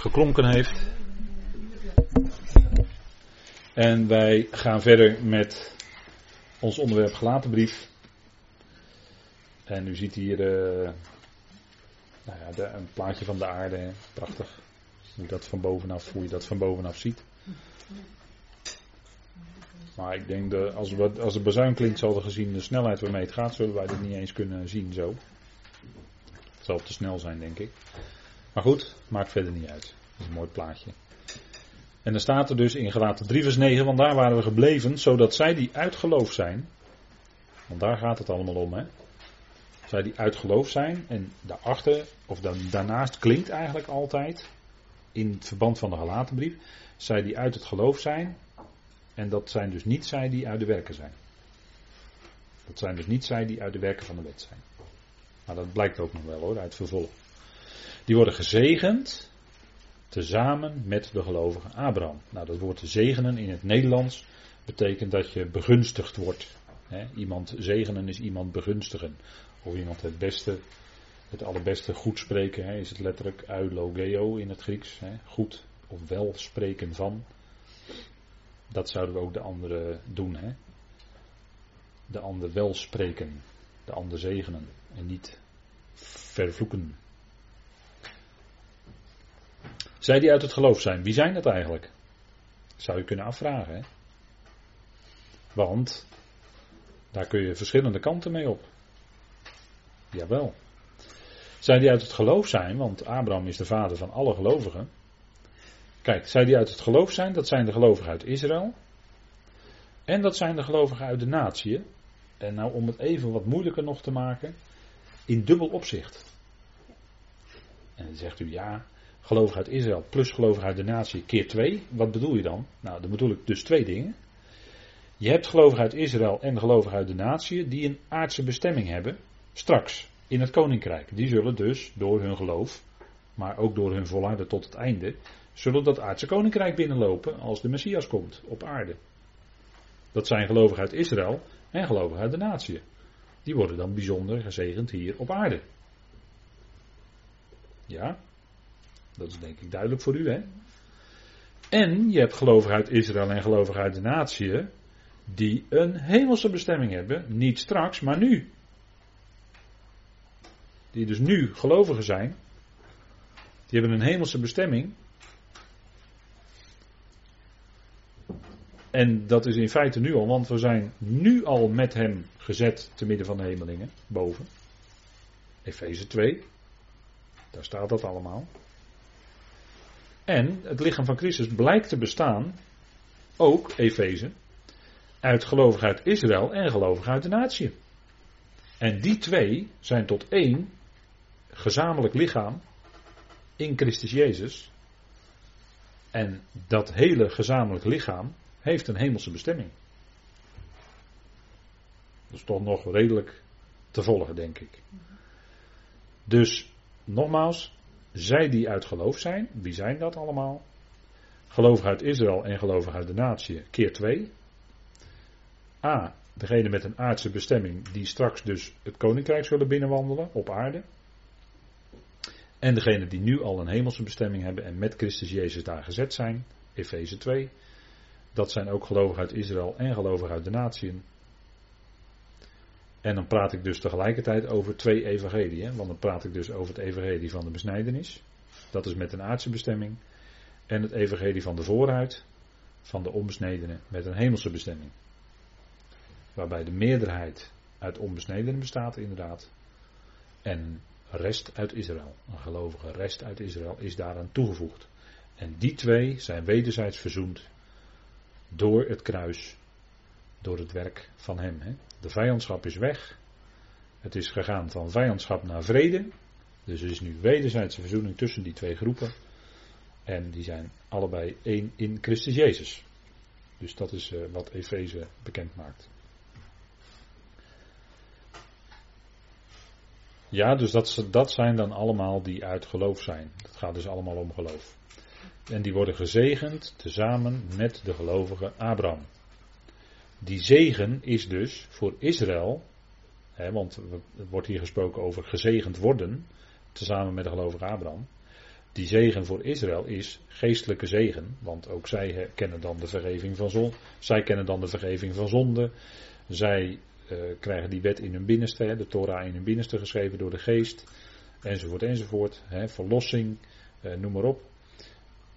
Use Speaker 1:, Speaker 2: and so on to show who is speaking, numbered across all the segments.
Speaker 1: geklonken heeft. En wij gaan verder met ons onderwerp gelaten brief. En u ziet hier uh, nou ja, de, een plaatje van de aarde. Prachtig. Hoe, dat van bovenaf, hoe je dat van bovenaf ziet. Maar ik denk dat als, we, als de bazuin klinkt, zal er gezien de snelheid waarmee het gaat, zullen wij dit niet eens kunnen zien zo. Het zal te snel zijn, denk ik. Maar goed, maakt verder niet uit. Dat is een mooi plaatje. En dan staat er dus in gelaten 3 vers 9, want daar waren we gebleven, zodat zij die uit geloof zijn, want daar gaat het allemaal om, hè. Zij die uit geloof zijn, en daarachter, of dan, daarnaast klinkt eigenlijk altijd, in het verband van de gelaten brief, zij die uit het geloof zijn, en dat zijn dus niet zij die uit de werken zijn. Dat zijn dus niet zij die uit de werken van de wet zijn. Maar dat blijkt ook nog wel hoor, uit vervolg. Die worden gezegend tezamen met de gelovige Abraham. Nou, dat woord zegenen in het Nederlands betekent dat je begunstigd wordt. iemand zegenen is iemand begunstigen. Of iemand het beste, het allerbeste goed spreken, is het letterlijk eulogeo in het Grieks. goed of wel spreken van. Dat zouden we ook de anderen doen. De ander wel spreken, de ander zegenen en niet vervloeken. Zij die uit het geloof zijn, wie zijn dat eigenlijk? Zou je kunnen afvragen. Hè? Want daar kun je verschillende kanten mee op. Jawel. Zij die uit het geloof zijn, want Abraham is de vader van alle gelovigen. Kijk, zij die uit het geloof zijn, dat zijn de gelovigen uit Israël. En dat zijn de gelovigen uit de natie. En nou om het even wat moeilijker nog te maken, in dubbel opzicht. En dan zegt u ja, gelovigen uit Israël plus gelovigen uit de natie keer twee. Wat bedoel je dan? Nou, dan bedoel ik dus twee dingen. Je hebt gelovigen uit Israël en gelovigen uit de natie die een aardse bestemming hebben, straks in het koninkrijk. Die zullen dus door hun geloof, maar ook door hun volharden tot het einde, zullen dat aardse koninkrijk binnenlopen als de Messias komt op aarde. Dat zijn gelovigen uit Israël en gelovigen uit de natie. Die worden dan bijzonder gezegend hier op aarde. Ja, dat is denk ik duidelijk voor u, hè? En je hebt gelovigen uit Israël en gelovigen uit de natie die een hemelse bestemming hebben, niet straks, maar nu. Die dus nu gelovigen zijn, die hebben een hemelse bestemming En dat is in feite nu al, want we zijn nu al met hem gezet te midden van de hemelingen, boven. Efeze 2, daar staat dat allemaal. En het lichaam van Christus blijkt te bestaan, ook Efeze, uit gelovigen uit Israël en gelovigen uit de natie. En die twee zijn tot één gezamenlijk lichaam in Christus Jezus. En dat hele gezamenlijk lichaam heeft een hemelse bestemming. Dat is toch nog redelijk te volgen, denk ik. Dus, nogmaals, zij die uit geloof zijn, wie zijn dat allemaal? Gelovig uit Israël en gelovig uit de natie, keer twee. A, degene met een aardse bestemming die straks dus het koninkrijk zullen binnenwandelen op aarde. En degene die nu al een hemelse bestemming hebben en met Christus Jezus daar gezet zijn, Efeze 2. Dat zijn ook gelovigen uit Israël en gelovigen uit de natieën. En dan praat ik dus tegelijkertijd over twee evangelieën. Want dan praat ik dus over het evangelie van de besnijdenis. Dat is met een aardse bestemming. En het evangelie van de vooruit. Van de onbesnedenen met een hemelse bestemming. Waarbij de meerderheid uit onbesnedenen bestaat inderdaad. En rest uit Israël. Een gelovige rest uit Israël is daaraan toegevoegd. En die twee zijn wederzijds verzoend door het kruis, door het werk van Hem. Hè. De vijandschap is weg. Het is gegaan van vijandschap naar vrede. Dus er is nu wederzijdse verzoening tussen die twee groepen. En die zijn allebei één in Christus Jezus. Dus dat is uh, wat Efeze bekend maakt. Ja, dus dat, dat zijn dan allemaal die uit geloof zijn. Het gaat dus allemaal om geloof. En die worden gezegend tezamen met de gelovige Abraham. Die zegen is dus voor Israël, hè, want er wordt hier gesproken over gezegend worden, tezamen met de gelovige Abraham. die zegen voor Israël is geestelijke zegen, want ook zij kennen dan de vergeving van zon, zij kennen dan de vergeving van zonde, zij uh, krijgen die wet in hun binnenste, de Torah in hun binnenste geschreven door de geest, enzovoort enzovoort, hè, verlossing, uh, noem maar op.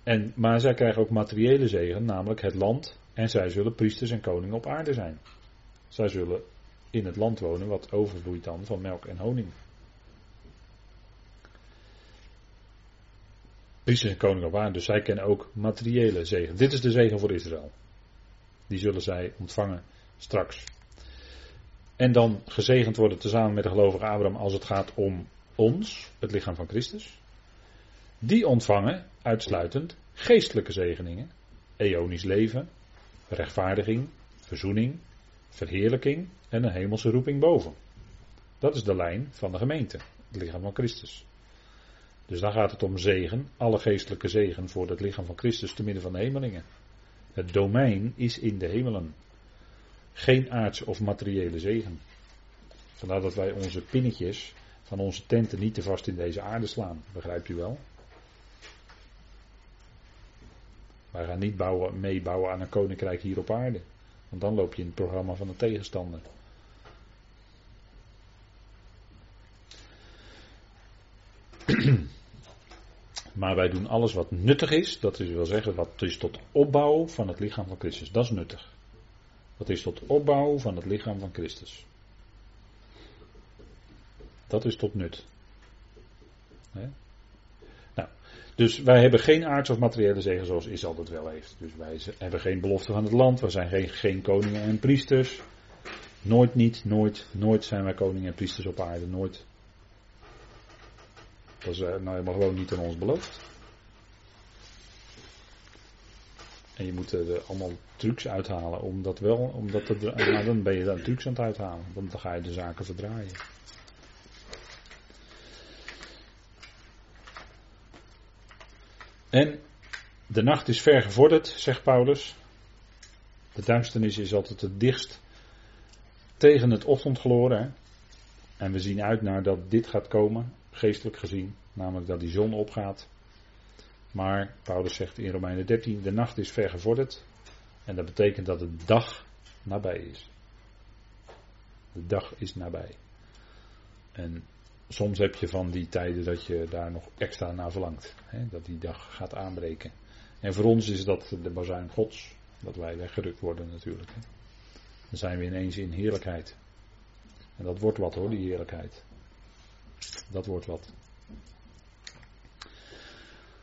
Speaker 1: En, maar zij krijgen ook materiële zegen, namelijk het land, en zij zullen priesters en koningen op aarde zijn. Zij zullen in het land wonen wat overvloeit dan van melk en honing. Priesters en koningen op aarde, dus zij kennen ook materiële zegen. Dit is de zegen voor Israël. Die zullen zij ontvangen straks. En dan gezegend worden tezamen met de gelovige Abraham als het gaat om ons, het lichaam van Christus. Die ontvangen uitsluitend geestelijke zegeningen. Eonisch leven, rechtvaardiging, verzoening, verheerlijking en een hemelse roeping boven. Dat is de lijn van de gemeente, het lichaam van Christus. Dus daar gaat het om zegen, alle geestelijke zegen voor het lichaam van Christus te midden van de hemelingen. Het domein is in de hemelen. Geen aardse of materiële zegen. Vandaar dat wij onze pinnetjes van onze tenten niet te vast in deze aarde slaan. Begrijpt u wel? Wij gaan niet bouwen, meebouwen aan een koninkrijk hier op aarde. Want dan loop je in het programma van de tegenstander. maar wij doen alles wat nuttig is. Dat wil zeggen, wat is tot opbouw van het lichaam van Christus. Dat is nuttig. Dat is tot opbouw van het lichaam van Christus. Dat is tot nut. Dus wij hebben geen aards of materiële zegen zoals Israël dat wel heeft. Dus wij hebben geen belofte van het land. We zijn geen, geen koningen en priesters. Nooit niet, nooit, nooit zijn wij koningen en priesters op aarde. Nooit. Dat is eh, nou helemaal gewoon niet aan ons beloofd. En je moet er allemaal trucs uithalen om dat wel, omdat het, nou, dan ben je daar trucs aan het uithalen. Want dan ga je de zaken verdraaien. En de nacht is ver gevorderd, zegt Paulus. De duisternis is altijd het dichtst tegen het ochtendgloren. En we zien uit naar dat dit gaat komen, geestelijk gezien. Namelijk dat die zon opgaat. Maar Paulus zegt in Romeinen 13, de nacht is ver gevorderd. En dat betekent dat de dag nabij is. De dag is nabij. En soms heb je van die tijden dat je daar nog extra naar verlangt. Hè, dat die dag gaat aanbreken. En voor ons is dat de bazuin gods. Dat wij weggerukt worden natuurlijk. Hè. Dan zijn we ineens in heerlijkheid. En dat wordt wat hoor, die heerlijkheid. Dat wordt wat.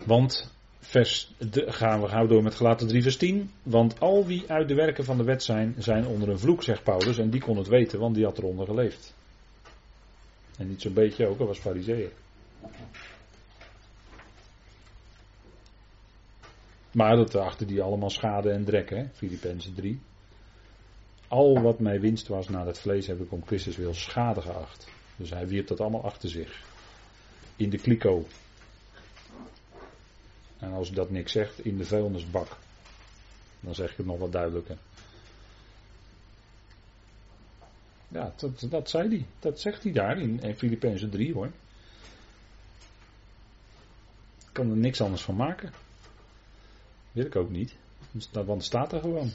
Speaker 1: Want vers, de, gaan we gauw door met gelaten 3 vers 10. Want al wie uit de werken van de wet zijn, zijn onder een vloek, zegt Paulus. En die kon het weten, want die had eronder geleefd. En niet zo'n beetje ook, hij was fariseer. Maar dat achter die allemaal schade en drek, hè, Filippenzen 3. Al wat mij winst was na het vlees heb ik om Christus wil schade geacht. Dus hij wierp dat allemaal achter zich. In de kliko. En als dat niks zegt, in de vuilnisbak. Dan zeg ik het nog wat duidelijker. Ja, dat, dat zei hij. Dat zegt hij daar in, in Filippenzen 3 hoor. Ik kan er niks anders van maken. Wil ik ook niet. Want het staat er gewoon.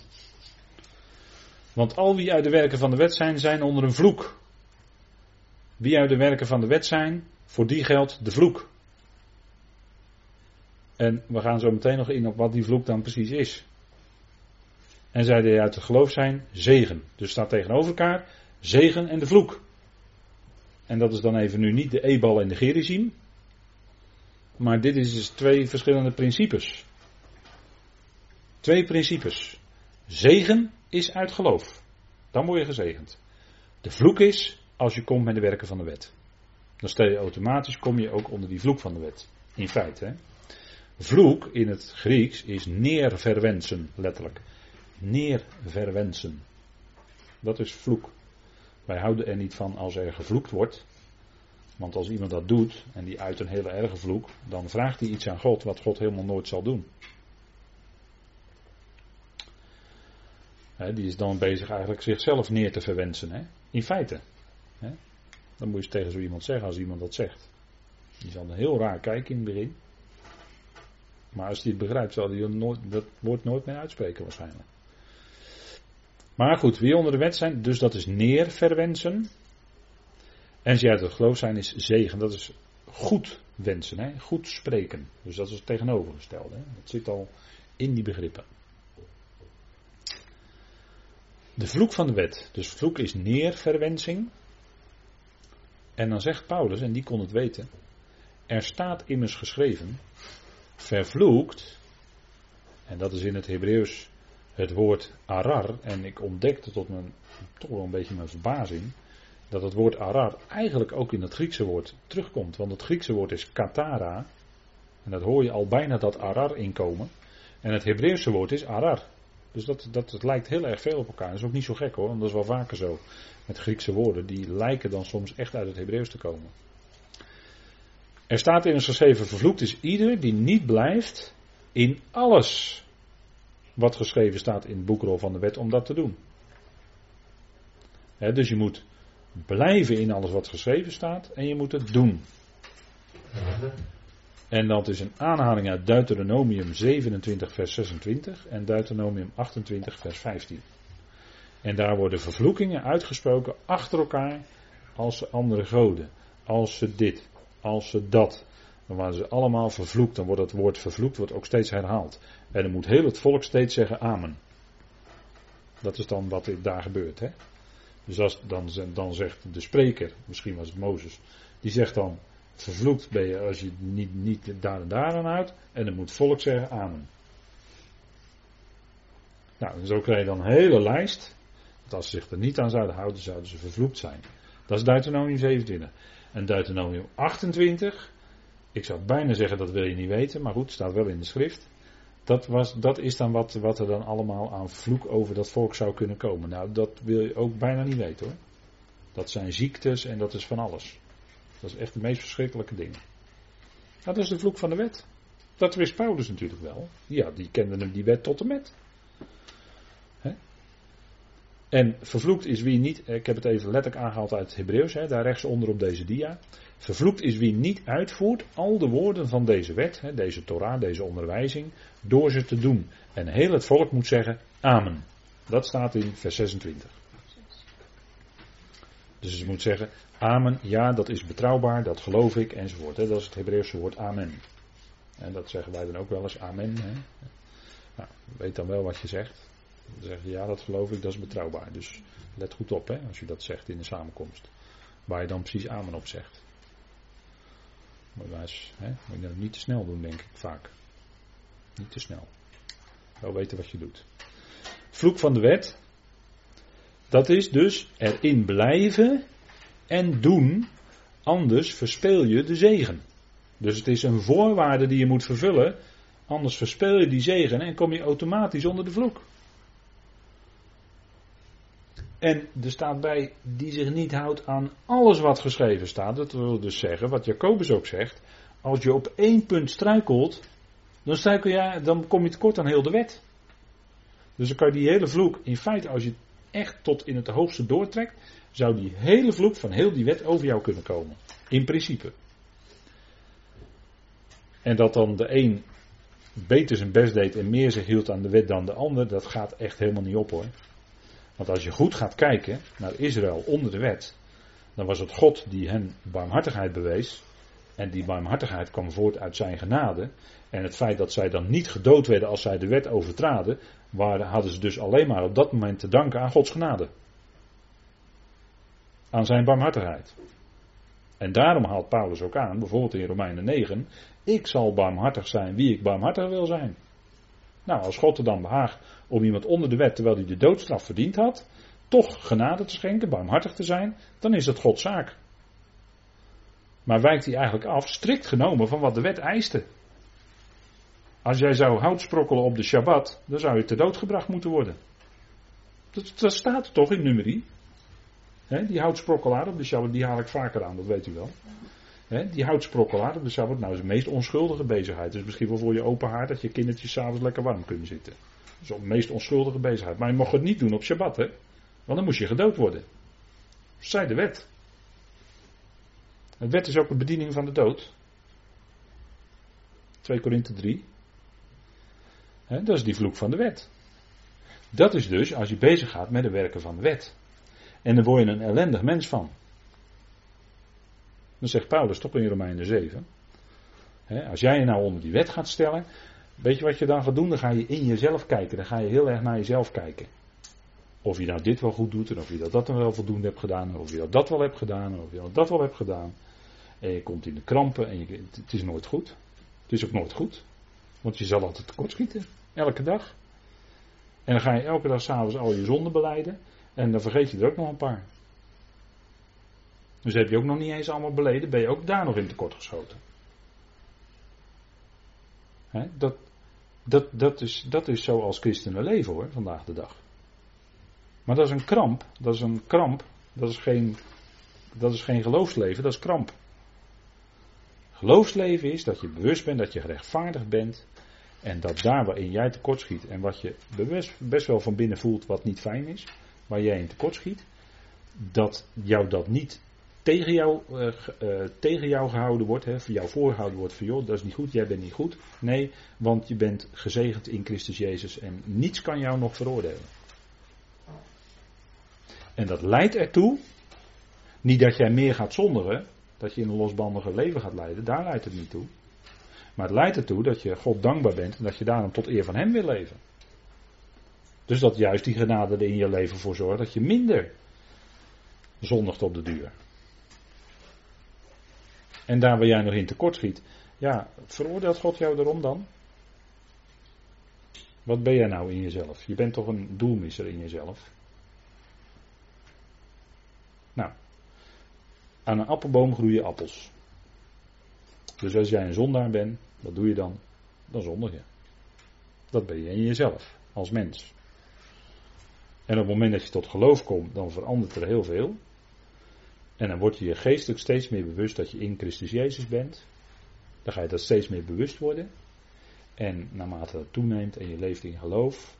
Speaker 1: Want al wie uit de werken van de wet zijn, zijn onder een vloek. Wie uit de werken van de wet zijn, voor die geldt de vloek. En we gaan zo meteen nog in op wat die vloek dan precies is. En zij die uit het geloof zijn, zegen. Dus staat tegenover elkaar zegen en de vloek. En dat is dan even nu niet de Ebal en de Gerizim. Maar dit is dus twee verschillende principes. Twee principes. Zegen is uit geloof. Dan word je gezegend. De vloek is als je komt met de werken van de wet. Dan stel je automatisch, kom je ook onder die vloek van de wet. In feite. Vloek in het Grieks is neerverwensen, letterlijk. Neerverwensen. Dat is vloek. Wij houden er niet van als er gevloekt wordt. Want als iemand dat doet en die uit een hele erge vloek, dan vraagt hij iets aan God wat God helemaal nooit zal doen. die is dan bezig eigenlijk zichzelf neer te verwensen. In feite. Dan moet je tegen zo iemand zeggen als iemand dat zegt. Die zal een heel raar kijken in het begin. Maar als hij het begrijpt, zal hij dat woord nooit meer uitspreken waarschijnlijk. Maar goed, wie onder de wet zijn, dus dat is neerverwensen. En ze uit het geloof zijn is zegen. Dat is goed wensen, hè? goed spreken. Dus dat is het tegenovergestelde. Hè? Dat zit al in die begrippen. De vloek van de wet. Dus vloek is neerverwensing. En dan zegt Paulus, en die kon het weten. Er staat immers geschreven. Vervloekt. En dat is in het Hebreeuws het woord arar. En ik ontdekte tot mijn, toch wel een beetje mijn verbazing. Dat het woord arar eigenlijk ook in het Griekse woord terugkomt. Want het Griekse woord is katara. En dat hoor je al bijna dat arar inkomen. En het Hebreeuwse woord is arar. Dus dat, dat, het lijkt heel erg veel op elkaar. Dat is ook niet zo gek hoor, want dat is wel vaker zo. Met Griekse woorden, die lijken dan soms echt uit het Hebreeuws te komen. Er staat in een geschreven: Vervloekt is ieder die niet blijft in alles wat geschreven staat in het boekrol van de wet om dat te doen. dus je moet blijven in alles wat geschreven staat en je moet het doen. En dat is een aanhaling uit Deuteronomium 27, vers 26 en Deuteronomium 28, vers 15. En daar worden vervloekingen uitgesproken achter elkaar als ze andere goden, als ze dit, als ze dat. Dan waren ze allemaal vervloekt, dan wordt het woord vervloekt wordt ook steeds herhaald. En dan moet heel het volk steeds zeggen amen. Dat is dan wat daar gebeurt. Hè? Dus als, dan, dan zegt de spreker, misschien was het Mozes, die zegt dan Vervloekt ben je als je niet, niet daar en daar aan houdt. En dan moet volk zeggen amen. Nou, zo krijg je dan een hele lijst. Dat als ze zich er niet aan zouden houden, zouden ze vervloekt zijn. Dat is Deuteronomium 27. En Deuteronomium 28. Ik zou bijna zeggen dat wil je niet weten, maar goed, staat wel in de schrift. Dat, was, dat is dan wat, wat er dan allemaal aan vloek over dat volk zou kunnen komen. Nou, dat wil je ook bijna niet weten hoor. Dat zijn ziektes en dat is van alles. Dat is echt de meest verschrikkelijke ding. Dat is de vloek van de wet. Dat wist Paulus natuurlijk wel. Ja, die kende hem die wet tot en met. En vervloekt is wie niet, ik heb het even letterlijk aangehaald uit het Hebreeuws, daar rechtsonder op deze dia. Vervloekt is wie niet uitvoert al de woorden van deze wet, deze Torah, deze onderwijzing, door ze te doen. En heel het volk moet zeggen, amen. Dat staat in vers 26. Dus ze moet zeggen, Amen, ja, dat is betrouwbaar, dat geloof ik, enzovoort. Dat is het Hebreeuwse woord amen. En dat zeggen wij dan ook wel eens, amen. Hè? Nou, weet dan wel wat je zegt. Dan zeg je, ja, dat geloof ik, dat is betrouwbaar. Dus let goed op, hè, als je dat zegt in de samenkomst. Waar je dan precies amen op zegt. Hè, moet je dat niet te snel doen, denk ik vaak. Niet te snel. Wel weten wat je doet. Vloek van de wet. Dat is dus erin blijven en doen, anders verspeel je de zegen. Dus het is een voorwaarde die je moet vervullen, anders verspeel je die zegen en kom je automatisch onder de vloek. En er staat bij die zich niet houdt aan alles wat geschreven staat. Dat wil dus zeggen, wat Jacobus ook zegt, als je op één punt struikelt, dan, struikel je, dan kom je tekort aan heel de wet. Dus dan kan je die hele vloek, in feite als je echt tot in het hoogste doortrekt, zou die hele vloek van heel die wet over jou kunnen komen. In principe. En dat dan de een beter zijn best deed en meer zich hield aan de wet dan de ander, dat gaat echt helemaal niet op hoor. Want als je goed gaat kijken naar Israël onder de wet, dan was het God die hen barmhartigheid bewees. En die barmhartigheid kwam voort uit zijn genade. En het feit dat zij dan niet gedood werden als zij de wet overtraden, hadden ze dus alleen maar op dat moment te danken aan Gods genade aan zijn barmhartigheid. En daarom haalt Paulus ook aan, bijvoorbeeld in Romeinen 9, ik zal barmhartig zijn wie ik barmhartig wil zijn. Nou, als God er dan behaagt om iemand onder de wet, terwijl hij de doodstraf verdiend had, toch genade te schenken, barmhartig te zijn, dan is dat Gods zaak. Maar wijkt hij eigenlijk af, strikt genomen, van wat de wet eiste. Als jij zou hout sprokkelen op de Shabbat, dan zou je ter dood gebracht moeten worden. Dat, staat toch in nummerie die houtsprokkelaar op de Shabbat, die haal ik vaker aan, dat weet u wel. Die houtsprokkelaar op de Shabbat, nou is de meest onschuldige bezigheid. Dus misschien wel voor je open haard dat je kindertjes s'avonds lekker warm kunnen zitten. Dat is de meest onschuldige bezigheid. Maar je mocht het niet doen op Shabbat, hè. Want dan moest je gedood worden. Zij de wet. Het wet is ook een bediening van de dood. 2 Korinthe 3. Hè, dat is die vloek van de wet. Dat is dus als je bezig gaat met de werken van de wet. En dan word je een ellendig mens van. Dan zegt Paulus toch in Romeinen 7. Hè, als jij je nou onder die wet gaat stellen, weet je wat je dan gaat doen? Dan ga je in jezelf kijken. Dan ga je heel erg naar jezelf kijken. Of je nou dit wel goed doet en of je dat, dat dan wel voldoende hebt gedaan. Of je dat, dat wel hebt gedaan of je dat, dat wel hebt gedaan. En je komt in de krampen en het is nooit goed. Het is ook nooit goed. Want je zal altijd tekortschieten. Elke dag. En dan ga je elke dag s'avonds al je zonden beleiden. En dan vergeet je er ook nog een paar. Dus heb je ook nog niet eens allemaal beleden, ben je ook daar nog in tekort geschoten. dat, dat, dat, is, dat is zo als christenen leven hoor, vandaag de dag. Maar dat is een kramp. Dat is een kramp. Dat is geen, dat is geen geloofsleven, dat is kramp. Geloofsleven is dat je bewust bent dat je gerechtvaardigd bent. En dat daar waarin jij tekortschiet en wat je best, best wel van binnen voelt wat niet fijn is, waar jij in tekortschiet, dat jou dat niet tegen jou, uh, uh, tegen jou gehouden wordt, hè, voor jou voorgehouden wordt van joh, dat is niet goed, jij bent niet goed. Nee, want je bent gezegend in Christus Jezus en niets kan jou nog veroordelen. En dat leidt ertoe, niet dat jij meer gaat zonderen, dat je in een losbandige leven gaat leiden, daar leidt het niet toe. Maar het leidt ertoe dat je God dankbaar bent en dat je daarom tot eer van Hem wil leven. Dus dat juist die genade er in je leven voor zorgt dat je minder zondigt op de duur. En daar waar jij nog in tekort schiet, ja, veroordeelt God jou erom dan? Wat ben jij nou in jezelf? Je bent toch een doelmisser in jezelf? Nou, aan een appelboom groeien appels. Dus als jij een zondaar bent, wat doe je dan? Dan zondig je. Dat ben je in jezelf, als mens. En op het moment dat je tot geloof komt, dan verandert er heel veel. En dan word je je geestelijk steeds meer bewust dat je in Christus Jezus bent. Dan ga je dat steeds meer bewust worden. En naarmate dat toeneemt en je leeft in geloof,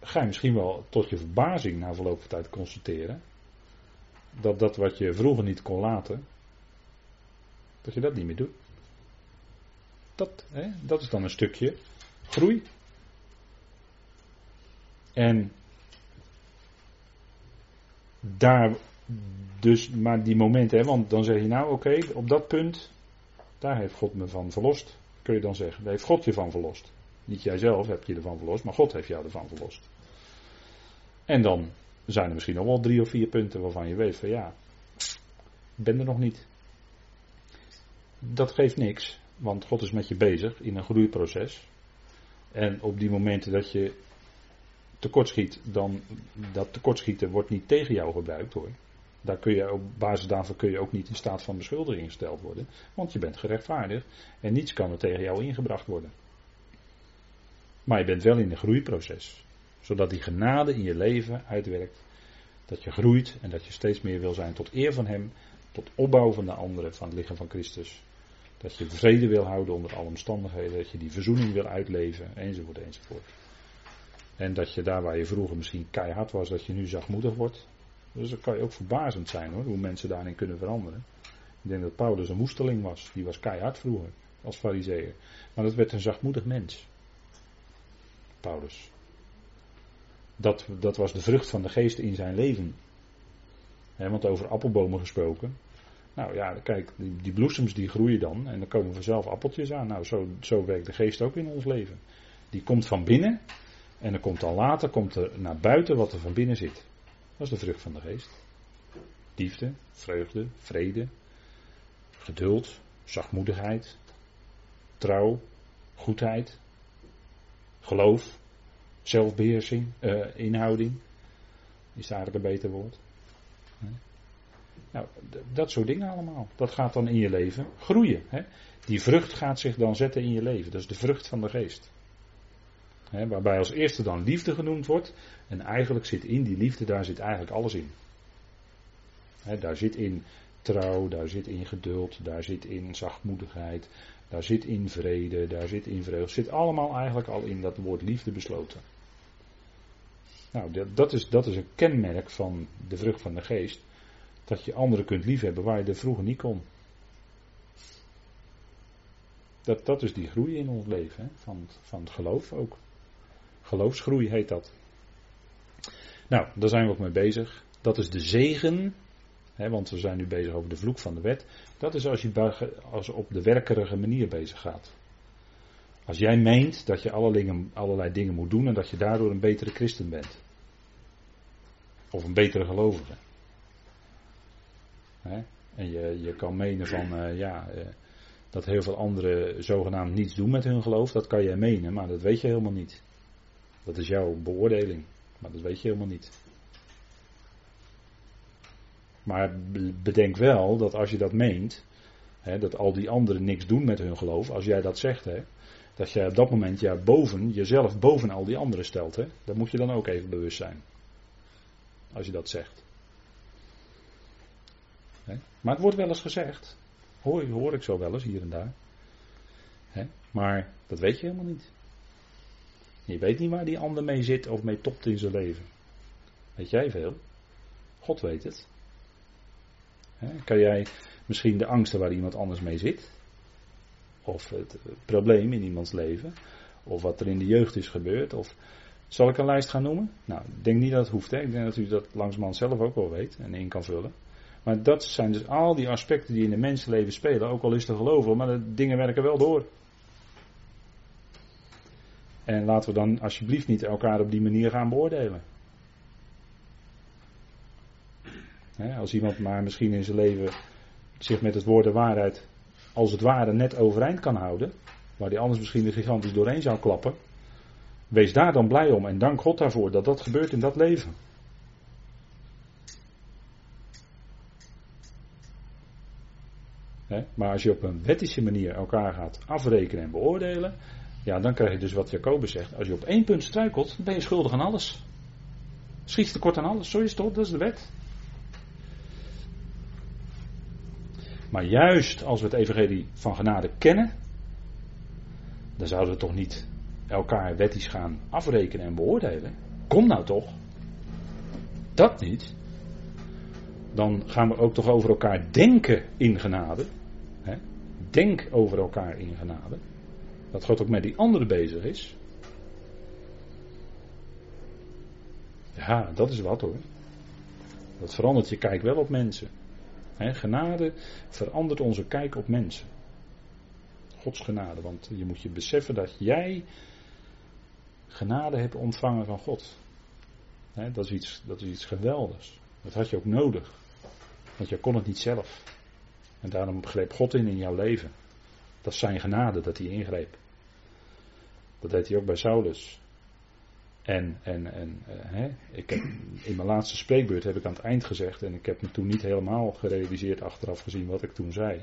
Speaker 1: ga je misschien wel tot je verbazing na verloop van tijd constateren dat dat wat je vroeger niet kon laten, dat je dat niet meer doet. Dat, hè, dat is dan een stukje groei. En daar dus, maar die momenten, hè, want dan zeg je nou oké, op dat punt, daar heeft God me van verlost. Kun je dan zeggen, daar heeft God je van verlost. Niet jijzelf heb je ervan verlost, maar God heeft jou ervan verlost. En dan zijn er misschien nog wel drie of vier punten waarvan je weet van ja, ik ben er nog niet. Dat geeft niks, want God is met je bezig in een groeiproces. En op die momenten dat je tekortschiet, dan dat tekortschieten wordt niet tegen jou gebruikt hoor. Daar kun je op basis daarvan kun je ook niet in staat van beschuldiging gesteld worden. Want je bent gerechtvaardigd en niets kan er tegen jou ingebracht worden. Maar je bent wel in een groeiproces. Zodat die genade in je leven uitwerkt. Dat je groeit en dat je steeds meer wil zijn tot eer van Hem. Tot opbouw van de anderen, van het lichaam van Christus. Dat je vrede wil houden onder alle omstandigheden. Dat je die verzoening wil uitleven, enzovoort, enzovoort. En dat je daar waar je vroeger misschien keihard was, dat je nu zachtmoedig wordt. Dus dat kan je ook verbazend zijn hoor, hoe mensen daarin kunnen veranderen. Ik denk dat Paulus een moesteling was. Die was keihard vroeger, als fariseer. Maar dat werd een zachtmoedig mens. Paulus. Dat, dat was de vrucht van de geest in zijn leven. Want over appelbomen gesproken. Nou ja, kijk, die, die, bloesems die groeien dan en dan komen vanzelf appeltjes aan. Nou, zo, zo werkt de geest ook in ons leven. Die komt van binnen en dan komt dan later komt er naar buiten wat er van binnen zit. Dat is de vrucht van de geest. Liefde, vreugde, vrede, geduld, zachtmoedigheid, trouw, goedheid, geloof, zelfbeheersing, uh, inhouding. Is eigenlijk een beter woord. Nou, dat soort dingen allemaal. Dat gaat dan in je leven groeien. Hè? Die vrucht gaat zich dan zetten in je leven. Dat is de vrucht van de geest. Waarbij als eerste dan liefde genoemd wordt. En eigenlijk zit in die liefde, daar zit eigenlijk alles in. Daar zit in trouw, daar zit in geduld, daar zit in zachtmoedigheid, daar zit in vrede, daar zit in vreugde. Zit allemaal eigenlijk al in dat woord liefde besloten. Nou, dat, dat, is, dat is een kenmerk van de vrucht van de geest. Dat je anderen kunt liefhebben waar je er vroeger niet kon. Dat, dat is die groei in ons leven, hè? Van, van het geloof ook. Geloofsgroei heet dat. Nou, daar zijn we ook mee bezig. Dat is de zegen, hè, want we zijn nu bezig over de vloek van de wet. Dat is als je als op de werkerige manier bezig gaat. Als jij meent dat je allerlei, allerlei dingen moet doen en dat je daardoor een betere christen bent. Of een betere gelovige. Hè? En je, je kan menen van, uh, ja, uh, dat heel veel anderen zogenaamd niets doen met hun geloof. Dat kan jij menen, maar dat weet je helemaal niet. Dat is jouw beoordeling, maar dat weet je helemaal niet. Maar bedenk wel dat als je dat meent, hè, dat al die anderen niks doen met hun geloof, als jij dat zegt, hè, dat jij op dat moment ja, boven, jezelf boven al die anderen stelt. Hè, daar moet je dan ook even bewust zijn. Als je dat zegt. Hè. Maar het wordt wel eens gezegd. Hoor, hoor ik zo wel eens hier en daar. Hè, maar dat weet je helemaal niet. Je weet niet waar die ander mee zit of mee topt in zijn leven. Weet jij veel? God weet het. Kan jij misschien de angsten waar iemand anders mee zit? Of het probleem in iemands leven? Of wat er in de jeugd is gebeurd? Of zal ik een lijst gaan noemen? Nou, ik denk niet dat het hoeft. Hè? Ik denk dat u dat langzamerhand zelf ook wel weet en in kan vullen. Maar dat zijn dus al die aspecten die in de mensenleven spelen. Ook al is te geloven, maar de dingen werken wel door. En laten we dan alsjeblieft niet elkaar op die manier gaan beoordelen. als iemand maar misschien in zijn leven zich met het woord de waarheid als het ware net overeind kan houden, waar hij anders misschien er gigantisch doorheen zou klappen, wees daar dan blij om en dank God daarvoor dat dat gebeurt in dat leven. maar als je op een wettische manier elkaar gaat afrekenen en beoordelen, ja, dan krijg je dus wat Jacobus zegt. Als je op één punt struikelt, dan ben je schuldig aan alles. Schiet tekort aan alles. Zo is het toch, dat is de wet. Maar juist als we het evangelie van genade kennen, dan zouden we toch niet elkaar wettisch gaan afrekenen en beoordelen. Kom nou toch. Dat niet. Dan gaan we ook toch over elkaar denken in genade. Denk over elkaar in genade. Dat God ook met die anderen bezig is. Ja, dat is wat hoor. Dat verandert je kijk wel op mensen. genade verandert onze kijk op mensen. Gods genade, want je moet je beseffen dat jij genade hebt ontvangen van God. dat, is iets, dat is iets geweldigs. Dat had je ook nodig. Want je kon het niet zelf. En daarom greep God in in jouw leven. Dat is zijn genade dat hij ingreep. Dat deed hij ook bij Saulus. En, en, en uh, hè, ik heb, in mijn laatste spreekbeurt heb ik aan het eind gezegd, en ik heb me toen niet helemaal gerealiseerd achteraf gezien wat ik toen zei.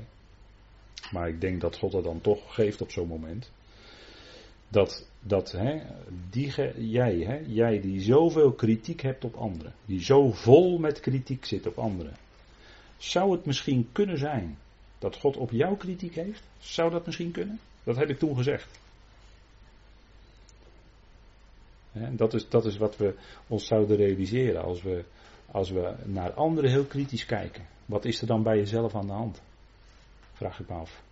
Speaker 1: Maar ik denk dat God het dan toch geeft op zo'n moment. Dat, dat hè, die, jij, hè, jij die zoveel kritiek hebt op anderen, die zo vol met kritiek zit op anderen, zou het misschien kunnen zijn dat God op jou kritiek heeft? Zou dat misschien kunnen? Dat heb ik toen gezegd. Dat, is, dat is wat we ons zouden realiseren als we, als we naar anderen heel kritisch kijken. Wat is er dan bij jezelf aan de hand? Vraag ik me af.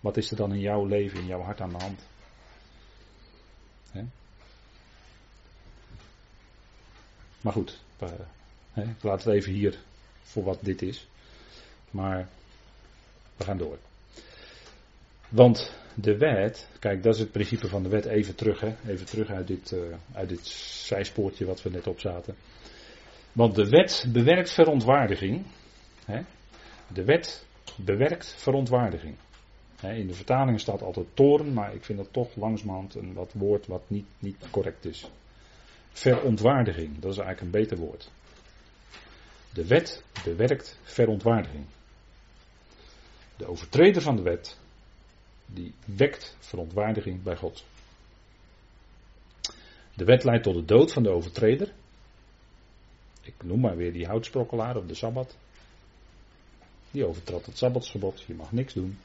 Speaker 1: Wat is er dan in jouw leven, in jouw hart aan de hand? Maar goed, ik laat het even hier voor wat dit is. Maar we gaan door. Want de wet, kijk, dat is het principe van de wet, even terug, hè, even terug uit dit, uh, uit dit zijspoortje wat we net op zaten. Want de wet bewerkt verontwaardiging. Hè? De wet bewerkt verontwaardiging. Hè, in de vertalingen staat altijd toren, maar ik vind dat toch langzamerhand een wat woord wat niet, niet correct is. Verontwaardiging, dat is eigenlijk een beter woord. De wet bewerkt verontwaardiging. De overtreder van de wet die wekt verontwaardiging bij God. De wet leidt tot de dood van de overtreder. Ik noem maar weer die houtsprokkelaar op de sabbat. Die overtrad het sabbatsgebod. Je mag niks doen.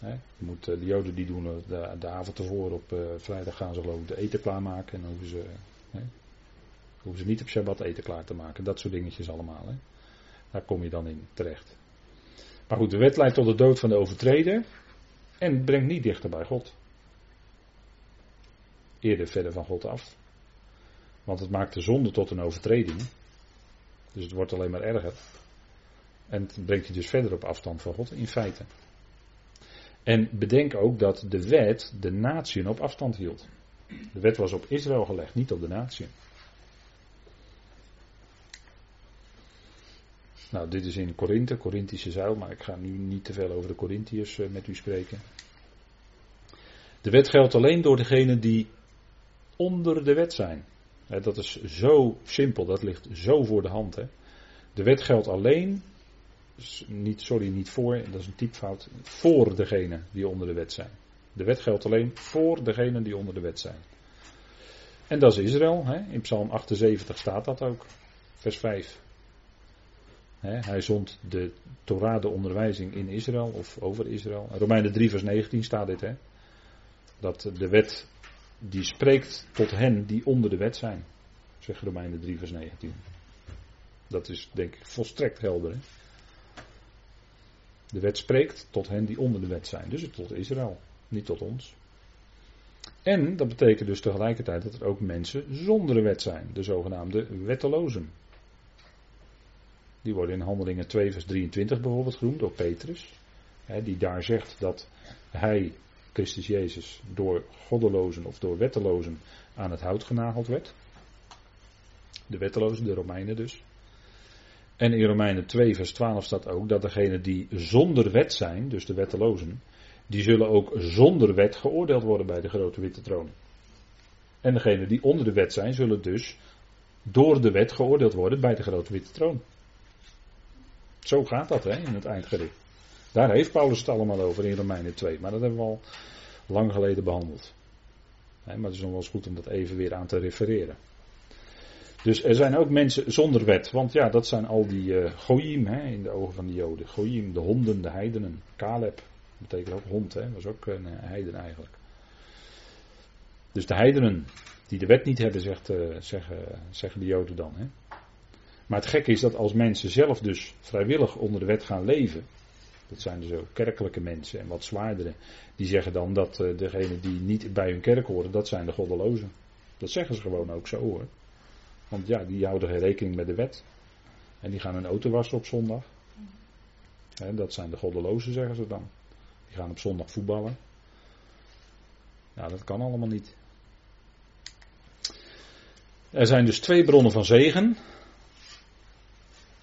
Speaker 1: je moet, eh, de joden die doen de, de avond ervoor op uh, vrijdag gaan ze geloof ik de eten klaarmaken. En dan hoeven ze, hoeven ze niet op Shabbat eten klaar te maken. Dat soort dingetjes allemaal. Daar kom je dan in terecht. Maar goed, de wet leidt tot de dood van de overtreder en brengt niet dichter bij God. Eerder verder van God af. Want het maakt de zonde tot een overtreding. Dus het wordt alleen maar erger. En het brengt je dus verder op afstand van God, in feite. En bedenk ook dat de wet de natieën op afstand hield. De wet was op Israël gelegd, niet op de natie. Nou, dit is in Korinthe, Korinthische zuil, maar ik ga nu niet te veel over de Corinthiërs eh, met u spreken. De wet geldt alleen door degenen die onder de wet zijn. Dat is zo simpel, dat ligt zo voor de hand. De wet geldt alleen, niet, sorry, niet voor, dat is een typfout, voor degenen die onder de wet zijn. De wet geldt alleen voor degenen die onder de wet zijn. En dat is Israël. In Psalm 78 staat dat ook. Vers 5. Hij zond de Torah, de onderwijzing in Israël of over Israël. Romeinen 3 vers 19 staat dit. Hè? Dat de wet die spreekt tot hen die onder de wet zijn. Zegt Romeinen 3 vers 19. Dat is denk ik volstrekt helder. Hè? De wet spreekt tot hen die onder de wet zijn. Dus tot Israël, niet tot ons. En dat betekent dus tegelijkertijd dat er ook mensen zonder de wet zijn. De zogenaamde wettelozen. Die worden in Handelingen 2 vers 23 bijvoorbeeld genoemd door Petrus. die daar zegt dat hij, Christus Jezus, door goddelozen of door wettelozen aan het hout genageld werd. De wettelozen, de Romeinen dus. En in Romeinen 2 vers 12 staat ook dat degenen die zonder wet zijn, dus de wettelozen, die zullen ook zonder wet geoordeeld worden bij de grote witte troon. En degenen die onder de wet zijn, zullen dus door de wet geoordeeld worden bij de grote witte troon. Zo gaat dat hè, in het eindgericht. Daar heeft Paulus het allemaal over in Romeinen 2, maar dat hebben we al lang geleden behandeld. maar het is nog wel eens goed om dat even weer aan te refereren. Dus er zijn ook mensen zonder wet, want ja, dat zijn al die uh, goyim hè, in de ogen van de Joden. Goyim, de honden, de heidenen. Caleb, betekent ook hond, hè, was ook een heiden eigenlijk. Dus de heidenen die de wet niet hebben, zegt, uh, zeggen, zeggen de Joden dan. Hè. Maar het gekke is dat als mensen zelf dus vrijwillig onder de wet gaan leven, dat zijn dus ook kerkelijke mensen en wat zwaardere, die zeggen dan dat uh, degenen die niet bij hun kerk horen, dat zijn de goddelozen. Dat zeggen ze gewoon ook zo hoor. Want ja, die houden geen rekening met de wet. En die gaan een auto wassen op zondag. dat zijn de goddelozen, zeggen ze dan. Die gaan op zondag voetballen. Nou, dat kan allemaal niet. Er zijn dus twee bronnen van zegen.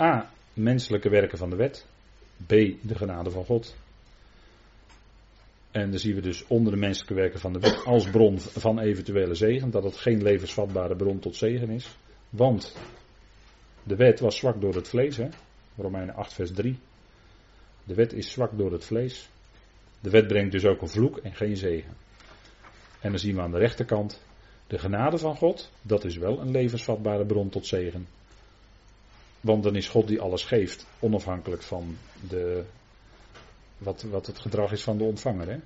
Speaker 1: A. Menselijke werken van de wet. B. De genade van God. En dan zien we dus onder de menselijke werken van de wet als bron van eventuele zegen. Dat het geen levensvatbare bron tot zegen is. Want de wet was zwak door het vlees. Hè? Romeinen 8 vers 3. De wet is zwak door het vlees. De wet brengt dus ook een vloek en geen zegen. En dan zien we aan de rechterkant de genade van God. Dat is wel een levensvatbare bron tot zegen. Want dan is God die alles geeft, onafhankelijk van de, wat, wat het gedrag is van de ontvanger. Hè?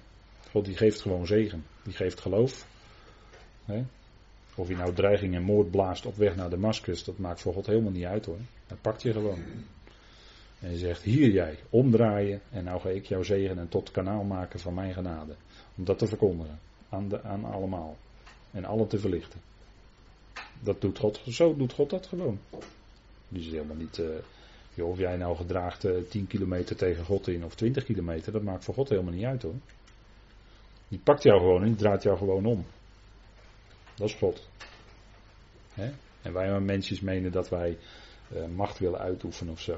Speaker 1: God die geeft gewoon zegen. Die geeft geloof. Hè? Of je nou dreiging en moord blaast op weg naar Damascus, dat maakt voor God helemaal niet uit hoor. Hij pakt je gewoon. En je zegt, hier jij, omdraaien en nou ga ik jou zegen en tot kanaal maken van mijn genade. Om dat te verkondigen. Aan, de, aan allemaal. En allen te verlichten. Dat doet God, zo doet God dat gewoon. Is helemaal niet, uh, of jij nou gedraagt uh, eh, 10 kilometer tegen God in of 20 kilometer, dat maakt voor God helemaal niet uit hoor. Die pakt jou gewoon die draait jou gewoon om. Dat is God. En wij maar mensen menen dat wij uh, macht willen uitoefenen of zo.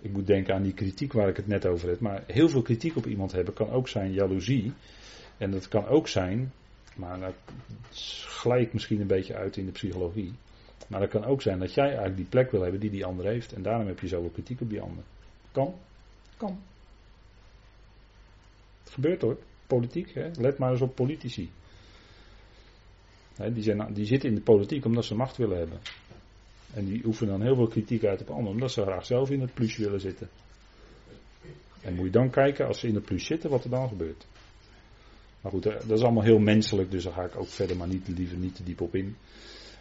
Speaker 1: Ik moet denken aan die kritiek waar ik het net over heb. Maar heel veel kritiek op iemand hebben kan ook zijn jaloezie. En dat kan ook zijn, maar dat glij ik misschien een beetje uit in de psychologie. Maar dat kan ook zijn dat jij eigenlijk die plek wil hebben die die ander heeft. En daarom heb je zoveel kritiek op die ander. Kan. Kan. Het gebeurt hoor politiek. Hè? Let maar eens op politici. Hè, die, zijn, die zitten in de politiek omdat ze macht willen hebben. En die oefenen dan heel veel kritiek uit op anderen omdat ze graag zelf in het plus willen zitten. En moet je dan kijken als ze in het plus zitten wat er dan gebeurt. Maar goed, dat is allemaal heel menselijk, dus daar ga ik ook verder maar niet, liever niet te diep op in.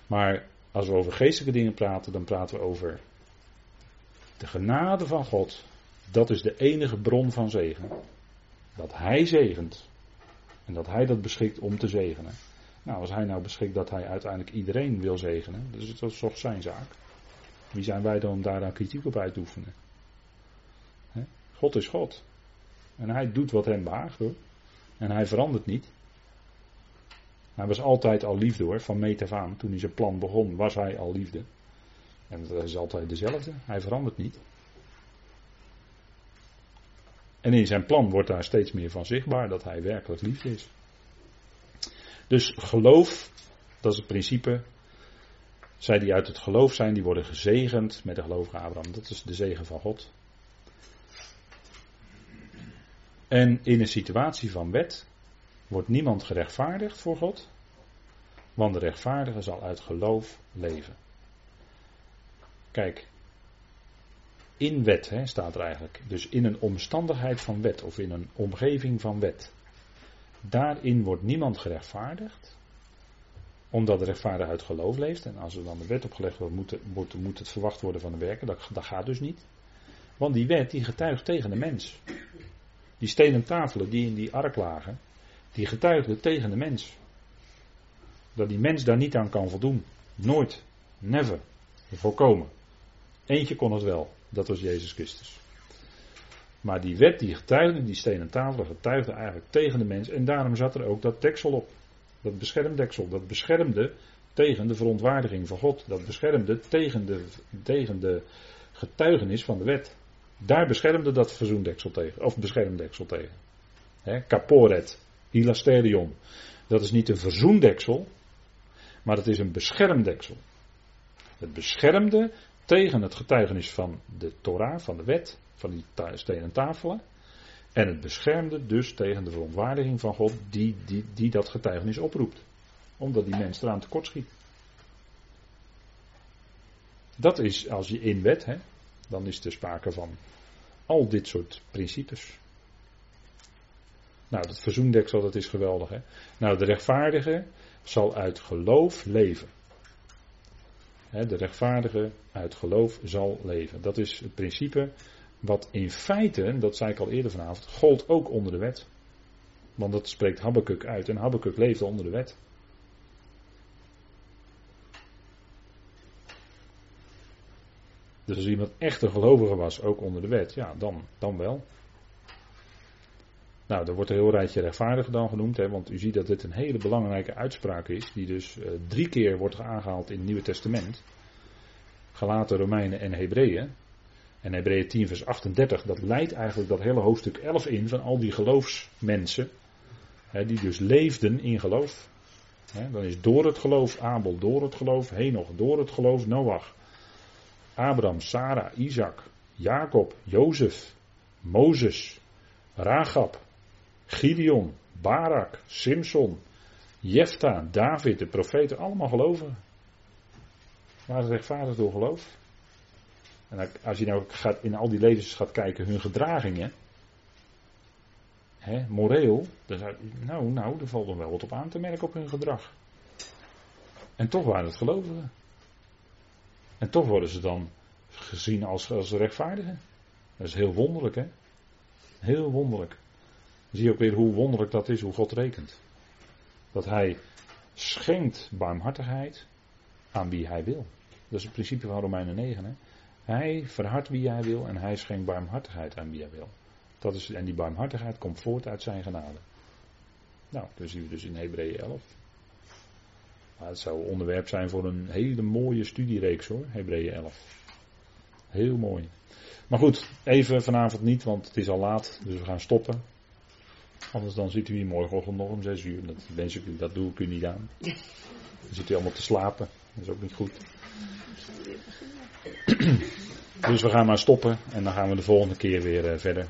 Speaker 1: Maar als we over geestelijke dingen praten, dan praten we over De genade van God, dat is de enige bron van zegen. Dat Hij zegent. En dat Hij dat beschikt om te zegenen. Nou, als Hij nou beschikt dat Hij uiteindelijk iedereen wil zegenen, dus dat is toch zijn zaak. Wie zijn wij dan om daar kritiek op uit te oefenen? God is God. En Hij doet wat hem behaagt hoor. En Hij verandert niet. Hij was altijd al liefde hoor, van meet af aan. Toen hij zijn plan begon, was hij al liefde. En dat is altijd dezelfde. Hij verandert niet. En in zijn plan wordt daar steeds meer van zichtbaar dat hij werkelijk liefde is. Dus geloof, dat is het principe. Zij die uit het geloof zijn, die worden gezegend met de gelovige Abraham. Dat is de zegen van God. En in een situatie van wet wordt niemand gerechtvaardigd voor God, want de rechtvaardige zal uit geloof leven. Kijk, in wet hè, staat er eigenlijk. Dus in een omstandigheid van wet of in een omgeving van wet. Daarin wordt niemand gerechtvaardigd. Omdat de rechtvaardige uit geloof leeft. En als er dan de wet opgelegd wordt, moet, moet, het verwacht worden van de werken. Dat, dat gaat dus niet. Want die wet die getuigt tegen de mens. Die stenen tafelen die in die ark lagen, die getuigden tegen de mens. Dat die mens daar niet aan kan voldoen. Nooit. Never. Volkomen. Eentje kon het wel. Dat was Jezus Christus. Maar die wet, die getuigde, die stenen tafelen getuigde eigenlijk tegen de mens. En daarom zat er ook dat deksel op. Dat beschermdeksel. Dat beschermde tegen de verontwaardiging van God. Dat beschermde tegen de, tegen de getuigenis van de wet. Daar beschermde dat verzoendeksel tegen. Of beschermdeksel tegen. He, caporet. Hilasterion. Dat is niet een verzoendeksel. Maar het is een beschermdeksel. Het beschermde tegen het getuigenis van de Torah, van de wet, van die stenen tafelen. En het beschermde dus tegen de verontwaardiging van God die, die, die dat getuigenis oproept. Omdat die mens eraan tekort schiet. Dat is als je in wet, hè, dan is er sprake van al dit soort principes. Nou, dat verzoendeksel, dat is geweldig. Hè? Nou, de rechtvaardige zal uit geloof leven de rechtvaardige uit geloof zal leven. Dat is het principe wat in feite, dat zei ik al eerder vanavond, gold ook onder de wet. Want dat spreekt Habakkuk uit en Habakkuk leefde onder de wet. Dus als iemand echt een gelovige was, ook onder de wet, ja, dan, dan wel. Nou, er wordt een heel rijtje rechtvaardigen dan genoemd, hè, want u ziet dat dit een hele belangrijke uitspraak is, die dus uh, drie keer wordt aangehaald in het Nieuwe Testament. Galaten, Romeinen en Hebreeën. En Hebreeën 10 vers 38, dat leidt eigenlijk dat hele hoofdstuk 11 in van al die geloofsmensen, hè, die dus leefden in geloof. Hè, dan is door het geloof Abel, door het geloof Henoch, door het geloof Noach, Abraham, Sarah, Isaac, Jacob, Jozef, Mozes, Ragab, Gideon, Barak, Simson, Jefta, David, de profeten, allemaal gelovigen. Maar rechtvaardig door geloof. En als je nou gaat, in al die levens gaat kijken, hun gedragingen. Hè, moreel. Dan nou, nou, er valt nog wel wat op aan te merken op hun gedrag. En toch waren het gelovigen. En toch worden ze dan gezien als, als rechtvaardigen. Dat is heel wonderlijk, hè? Heel wonderlijk. Zie je ook weer hoe wonderlijk dat is, hoe God rekent. Dat hij schenkt barmhartigheid aan wie hij wil. Dat is het principe van Romeinen 9. Hè? Hij verhardt wie hij wil en hij schenkt barmhartigheid aan wie hij wil. Dat is, en die barmhartigheid komt voort uit zijn genade. Nou, dat zien we dus in Hebreeën 11. Maar het zou onderwerp zijn voor een hele mooie studiereeks hoor, Hebreeën 11. Heel mooi. Maar goed, even vanavond niet, want het is al laat, dus we gaan stoppen. Anders dan zit u hier morgenochtend nog om 6 uur. Dat, wens ik u, dat doe ik u niet aan. Dan zit u allemaal te slapen. Dat is ook niet goed. Dus we gaan maar stoppen en dan gaan we de volgende keer weer eh, verder.